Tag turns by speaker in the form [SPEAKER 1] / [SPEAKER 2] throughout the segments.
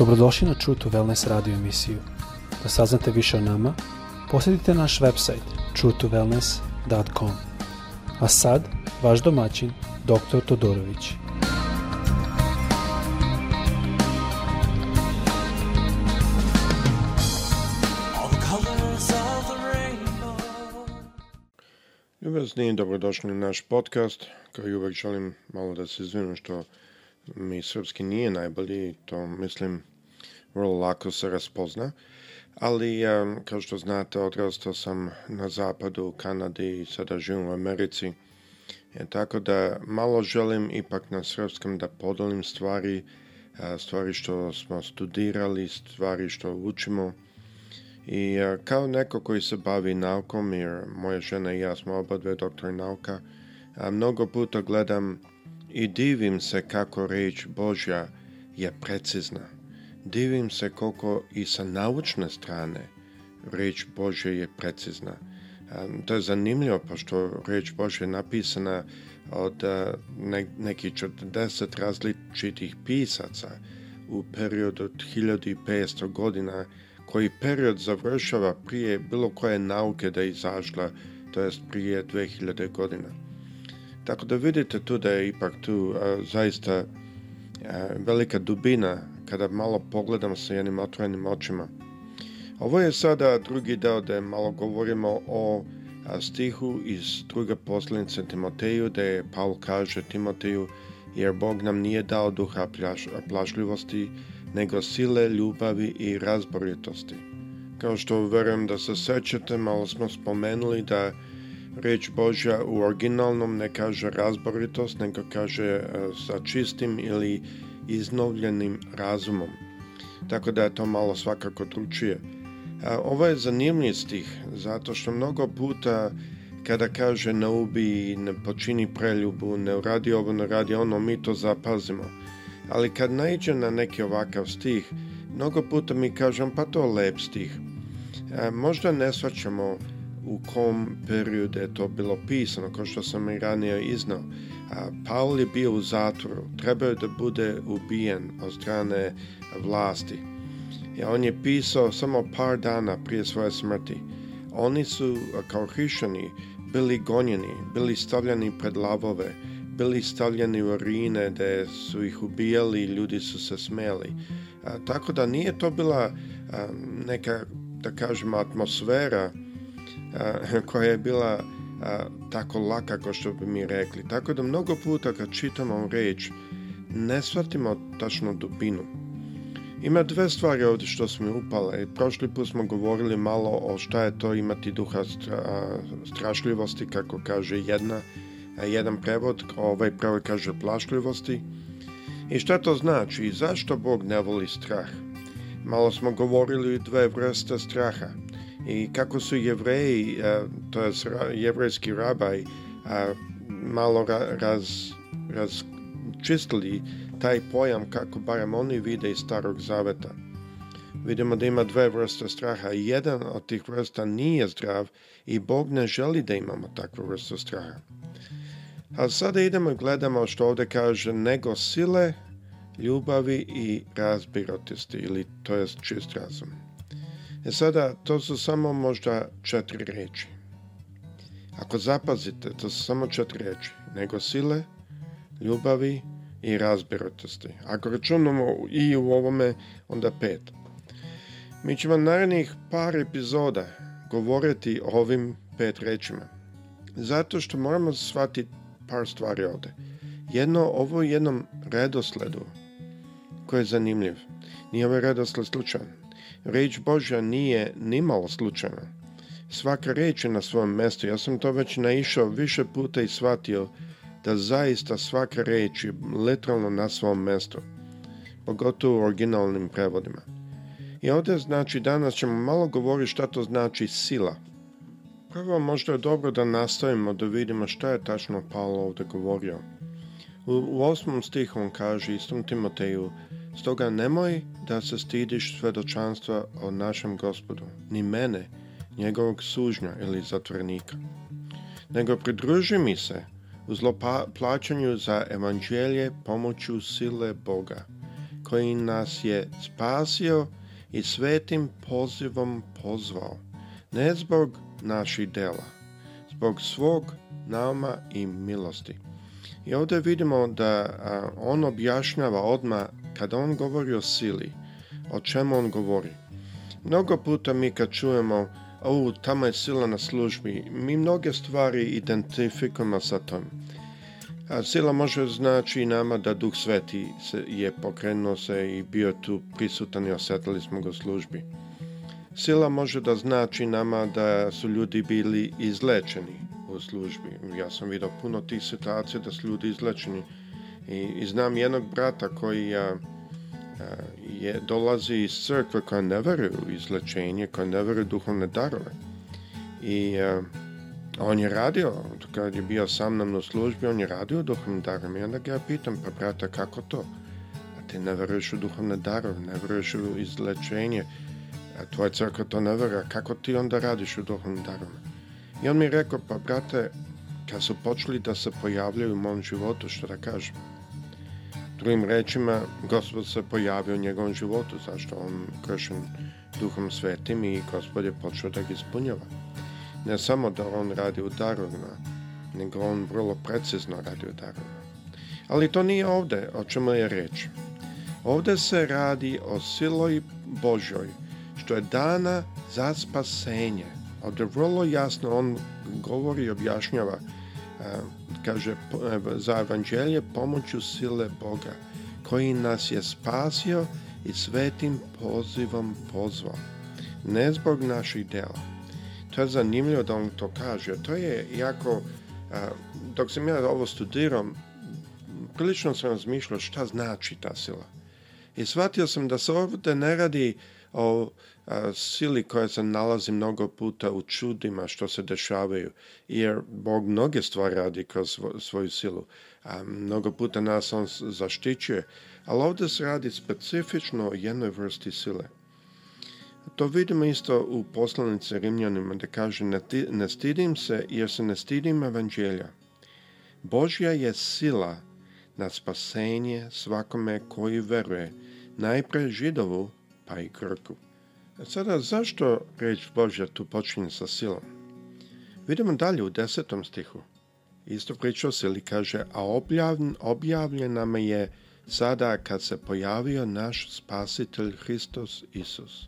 [SPEAKER 1] Dobrodošli na True to Wellness radio emisiju. Da saznate više o nama, posjetite naš website truetowellness.com. A sad, vaš domaćin, dr. Todorović.
[SPEAKER 2] Ljubazni, dobrodošli na naš podcast. Kao i uvek želim malo da se izvinu što mi srpski nije najbolji, to mislim vrlo lako se raspozna. Ali, kao što znate, odrastao sam na zapadu u Kanadi i sada živim u Americi. E, tako da malo želim ipak na srpskom da podolim stvari, e, stvari što smo studirali, stvari što učimo. I e, kao neko koji se bavi naukom, jer moja žena i ja smo oba dve doktori nauka, mnogo puta gledam i divim se kako reč Božja je precizna divim se koliko i sa naučne strane reč bože je precizna. E, to je zanimljivo, pošto reč Božja je napisana od e, nekih 40 različitih pisaca u periodu od 1500 godina, koji period završava prije bilo koje nauke da je izašla, to jest prije 2000 godina. Tako da vidite tu da je ipak tu e, zaista velika dubina kada malo pogledam sa jednim otvorenim očima. Ovo je sada drugi deo da malo govorimo o stihu iz druge poslanice Timoteju, da je Paul kaže Timoteju, jer Bog nam nije dao duha plašljivosti, nego sile, ljubavi i razboritosti. Kao što verujem da se sećate, malo smo spomenuli da Reč Božja u originalnom ne kaže razboritost, nego kaže e, sa čistim ili iznovljenim razumom. Tako da je to malo svakako tručuje. Ovo je zanimljiv stih, zato što mnogo puta kada kaže ne ubi, ne počini preljubu, ne uradi ovo, ne uradi ono, mi to zapazimo. Ali kad naiđe na neki ovakav stih, mnogo puta mi kažem pa to je lep stih. Možda ne svačamo u kom periodu je to bilo pisano, kao što sam i ranije iznao. Paul je bio u zatvoru, trebao je da bude ubijen od strane vlasti. On je pisao samo par dana prije svoje smrti. Oni su, kao hrišani bili gonjeni, bili stavljeni pred lavove, bili stavljeni u rine da su ih ubijali ljudi su se smeli. tako da nije to bila neka, da kažemo, atmosfera Eh, koja je bila eh, tako laka kao što bi mi rekli. Tako da mnogo puta kad čitamo reč ne shvatimo tačno dubinu. Ima dve stvari ovdje što smo upali upale. Prošli put smo govorili malo o šta je to imati duha eh, strašljivosti, kako kaže jedna, jedan prevod, ovaj prevod kaže plašljivosti. I šta to znači i zašto Bog ne voli strah? Malo smo govorili dve vrste straha i kako su jevreji, e, to je jevrejski rabaj, e, malo raz, razčistili taj pojam kako barem oni vide iz starog zaveta. Vidimo da ima dve vrste straha. Jedan od tih vrsta nije zdrav i Bog ne želi da imamo takvu vrstu straha. A sada idemo i gledamo što ovdje kaže nego sile, ljubavi i razbirotisti ili to je čist razum. E sada, to su samo možda četiri riječi. Ako zapazite, to su samo četiri riječi. Nego sile, ljubavi i razbirotosti. Ako računamo i u ovome, onda pet. Mi ćemo narednih par epizoda govoriti o ovim pet rečima. Zato što moramo shvatiti par stvari ovdje. Jedno, ovo je jednom redosledu koji je zanimljiv. Nije ovaj redosled slučajan. Reč Božja nije nimalo slučajna. Svaka reč je na svom mjestu. Ja sam to već naišao više puta i shvatio da zaista svaka reč je literalno na svom mjestu. Pogotovo u originalnim prevodima. I ovdje znači danas ćemo malo govoriti šta to znači sila. Prvo možda je dobro da nastavimo da vidimo šta je tačno Paolo ovdje govorio. U, u osmom stihu on kaže istom Timoteju, stoga nemoj da se stidiš svedočanstva o našem gospodu, ni mene, njegovog sužnja ili zatvornika. Nego pridruži mi se u zloplaćanju za evanđelje pomoću sile Boga, koji nas je spasio i svetim pozivom pozvao, ne zbog naših dela, zbog svog nama i milosti. I ovdje vidimo da on objašnjava odmah kada on govori o sili, o čemu on govori? Mnogo puta mi kad čujemo o, tamo je sila na službi, mi mnoge stvari identifikujemo sa tom. A sila može znači i nama da Duh Sveti je pokrenuo se i bio tu prisutan i osjetili smo ga u službi. Sila može da znači nama da su ljudi bili izlečeni u službi. Ja sam vidio puno tih situacija da su ljudi izlečeni i, znam jednog brata koji je, dolazi iz crkve koja ne veruje u izlečenje, koja ne veruje u duhovne darove. I on je radio, kad je bio sa mnom u službi, on je radio duhovnim darom. I onda ga ja pitam, pa brata, kako to? A ti ne veruješ u duhovne darove, ne veruješ u izlečenje, a tvoja crkva to ne veruje. Kako ti onda radiš u duhovnim darovima? I on mi je rekao, pa brate, kad su počeli da se pojavljaju u mom životu, što da kažem. Drugim rečima, gospod se pojavio u njegovom životu, zašto on kršen duhom svetim i gospod je počeo da ga ispunjava. Ne samo da on radi u darovima, nego on vrlo precizno radi u darovima. Ali to nije ovdje o čemu je reč. Ovdje se radi o siloj Božoj, što je dana za spasenje. Ovdje vrlo jasno on govori i objašnjava E, kaže e, za evanđelje pomoću sile Boga koji nas je spasio i svetim pozivom pozvao, ne zbog naših dela. To je zanimljivo da on to kaže. To je jako, e, dok sam ja ovo studiram, prilično sam razmišljao šta znači ta sila. I shvatio sam da se ovdje ne radi o sili koja se nalazi mnogo puta u čudima što se dešavaju, jer Bog mnoge stvari radi kroz svoju silu. A, mnogo puta nas on zaštićuje, ali ovdje se radi specifično o jednoj vrsti sile. To vidimo isto u poslanici Rimljanima da kaže ne, stidim se jer se ne stidim evanđelja. Božja je sila na spasenje svakome koji veruje, najprej židovu, pa i krku. E sada zašto reč Božja tu počinje sa silom? Vidimo dalje u desetom stihu. Isto pričao se li kaže, a objavljena me je sada kad se pojavio naš spasitelj Hristos Isus.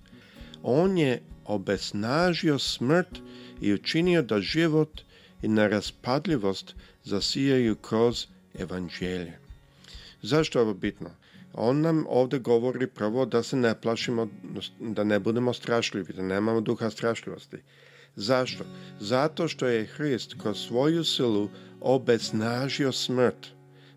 [SPEAKER 2] On je obesnažio smrt i učinio da život i neraspadljivost zasijaju kroz evanđelje. Zašto je ovo bitno? On nam ovdje govori prvo da se ne plašimo, da ne budemo strašljivi, da nemamo duha strašljivosti. Zašto? Zato što je Hrist kroz svoju silu obeznažio smrt.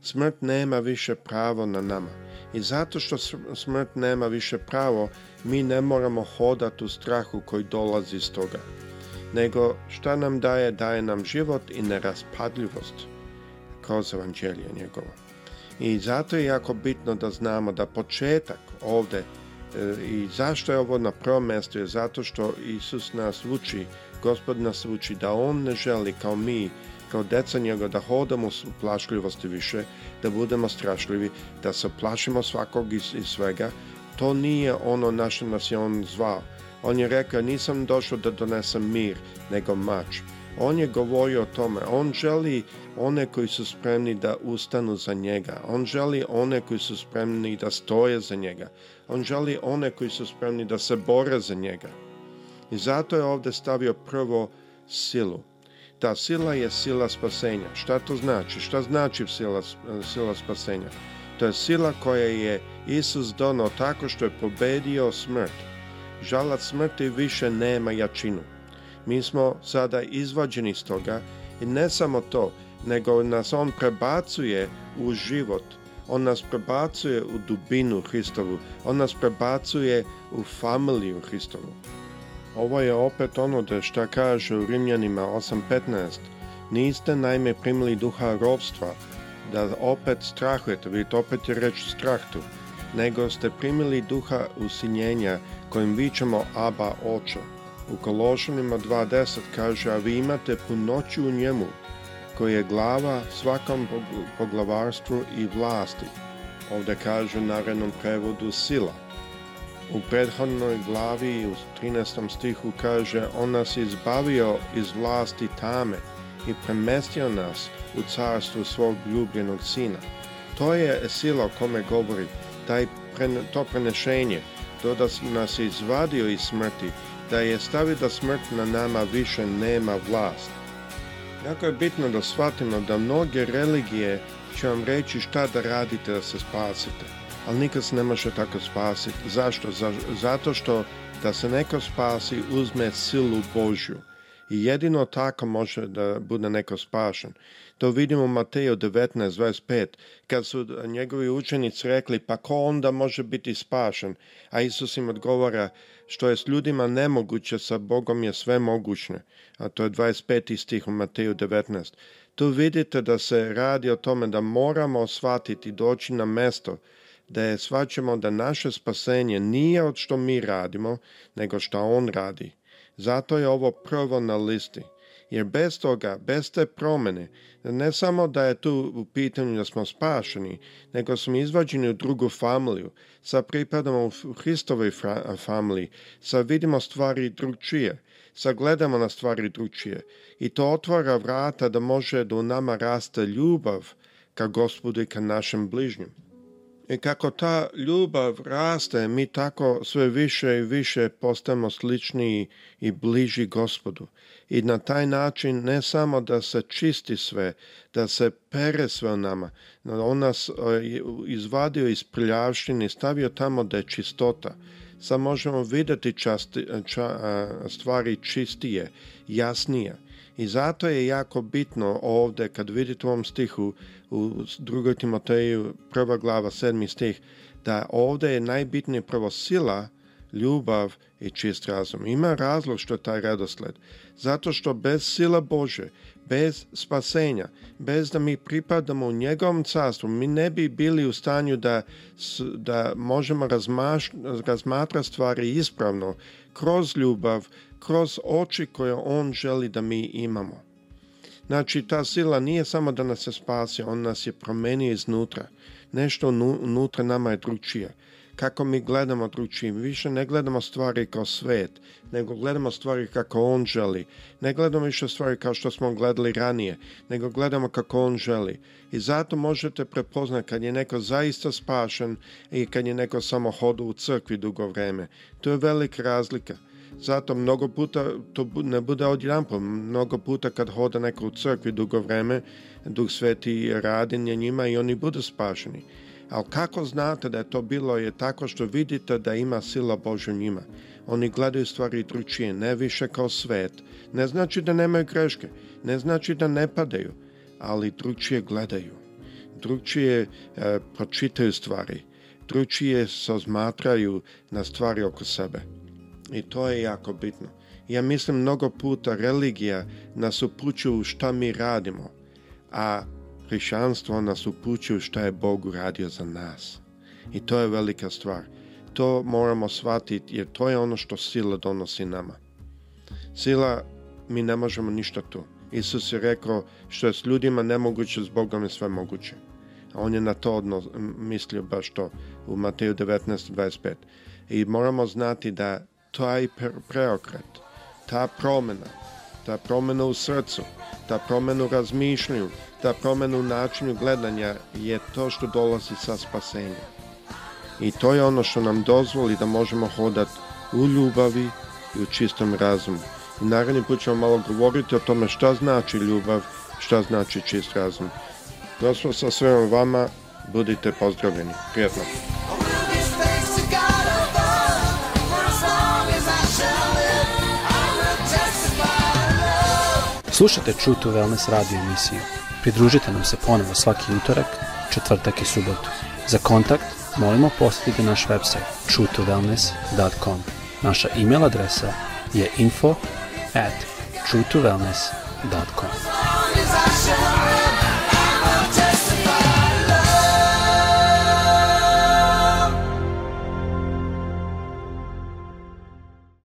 [SPEAKER 2] Smrt nema više pravo na nama. I zato što smrt nema više pravo, mi ne moramo hodati u strahu koji dolazi iz toga. Nego šta nam daje? Daje nam život i neraspadljivost kroz evanđelje njegovo. I zato je jako bitno da znamo da početak ovdje e, i zašto je ovo na prvom mjestu je zato što Isus nas uči, gospod nas uči da On ne želi kao mi, kao deca njega, da hodamo u plašljivosti više, da budemo strašljivi, da se plašimo svakog i, i svega. To nije ono na što nas je On zvao. On je rekao, nisam došao da donesem mir, nego mač. On je govorio o tome, on želi one koji su spremni da ustanu za njega, on želi one koji su spremni da stoje za njega, on želi one koji su spremni da se bore za njega. I zato je ovdje stavio prvo silu. Ta sila je sila spasenja. Šta to znači? Šta znači sila, sila spasenja? To je sila koja je Isus donao tako što je pobedio smrt. Žalac smrti više nema jačinu. Mi smo sada izvađeni iz toga i ne samo to, nego nas On prebacuje u život. On nas prebacuje u dubinu Hristovu. On nas prebacuje u familiju Hristovu. Ovo je opet ono da šta kaže u Rimljanima 8.15. Niste najme primili duha robstva, da opet strahujete, vidite opet je reč strahtu, nego ste primili duha usinjenja kojim vičemo Aba oče. U Kološanima 2.10 kaže, a vi imate punoću u njemu, koji je glava svakom poglavarstvu i vlasti. Ovdje kaže u narednom prevodu sila. U prethodnoj glavi u 13. stihu kaže, on nas izbavio iz vlasti tame i premestio nas u carstvu svog ljubljenog sina. To je sila o kome govori, taj, to prenešenje, to da nas izvadio iz smrti da je stavi da smrt na nama više nema vlast. Jako je bitno da shvatimo da mnoge religije će vam reći šta da radite da se spasite, ali nikad se ne može tako spasiti. Zašto? Zato što da se neko spasi uzme silu Božju i jedino tako može da bude neko spašen. To vidimo u Mateju 19.25, kad su njegovi učenici rekli, pa ko onda može biti spašen? A Isus im odgovara, što je s ljudima nemoguće, sa Bogom je sve mogućne. A to je 25. stih u Mateju 19. Tu vidite da se radi o tome da moramo osvatiti, doći na mesto, da je svaćemo da naše spasenje nije od što mi radimo, nego što on radi. Zato je ovo prvo na listi. Jer bez toga, bez te promjene, ne samo da je tu u pitanju da smo spašeni, nego smo izvađeni u drugu familiju, sa pripadom u Hristovoj familiji, sa vidimo stvari drugčije, sa gledamo na stvari drugčije. I to otvara vrata da može da u nama raste ljubav ka gospodu i ka našem bližnjem. I kako ta ljubav raste, mi tako sve više i više postajemo sličniji i bliži gospodu. I na taj način ne samo da se čisti sve, da se pere sve o nama, on nas e, izvadio iz prljavštine i stavio tamo da je čistota. Sad možemo vidjeti e, stvari čistije, jasnije. I zato je jako bitno ovdje, kad vidite u ovom stihu, u drugoj Timoteju, prva glava, sedmi stih, da ovdje je najbitnije prvo sila, ljubav i čist razum. Ima razlog što je taj redosled. Zato što bez sila Bože, bez spasenja, bez da mi pripadamo u njegovom carstvu, mi ne bi bili u stanju da, da možemo razmatra stvari ispravno, kroz ljubav, kroz oči koje on želi da mi imamo. Znači, ta sila nije samo da nas se spasi, on nas je promenio iznutra. Nešto unutra nama je drugčije kako mi gledamo drugčije. Više ne gledamo stvari kao svet, nego gledamo stvari kako on želi. Ne gledamo više stvari kao što smo gledali ranije, nego gledamo kako on želi. I zato možete prepoznati kad je neko zaista spašen i kad je neko samo hodu u crkvi dugo vreme. To je velika razlika. Zato mnogo puta, to ne bude odjedanput, mnogo puta kad hoda neko u crkvi dugo vreme, Duh Sveti radi na njima i oni budu spašeni. Ali kako znate da je to bilo je tako što vidite da ima sila Božja njima. Oni gledaju stvari drugčije ne više kao svet. Ne znači da nemaju greške, ne znači da ne padaju, ali drugčije gledaju. drugčije e, pročitaju stvari, drugčije se ozmatraju na stvari oko sebe. I to je jako bitno. Ja mislim mnogo puta religija nas upućuju šta mi radimo, a hrišćanstvo nas upućuju šta je Bog uradio za nas. I to je velika stvar. To moramo shvatiti jer to je ono što sila donosi nama. Sila, mi ne možemo ništa tu. Isus je rekao što je s ljudima nemoguće, s Bogom je sve moguće. A on je na to odnos, mislio baš to u Mateju 19.25. I moramo znati da taj preokret, ta promjena, ta promena u srcu, da promenu razmišljanju, da u načinu gledanja je to što dolazi sa spasenjem. I to je ono što nam dozvoli da možemo hodati u ljubavi i u čistom razumu. I naravno put ćemo malo govoriti o tome šta znači ljubav, šta znači čist razum. Prosto sa svema vama, budite pozdravljeni. Prijetno! Slušajte True to Wellness radio emisiju. Pridružite nam se ponovo svaki utorak, četvrtak i subotu. Za kontakt molimo posjetite naš website true2wellness.com Naša e-mail adresa je info at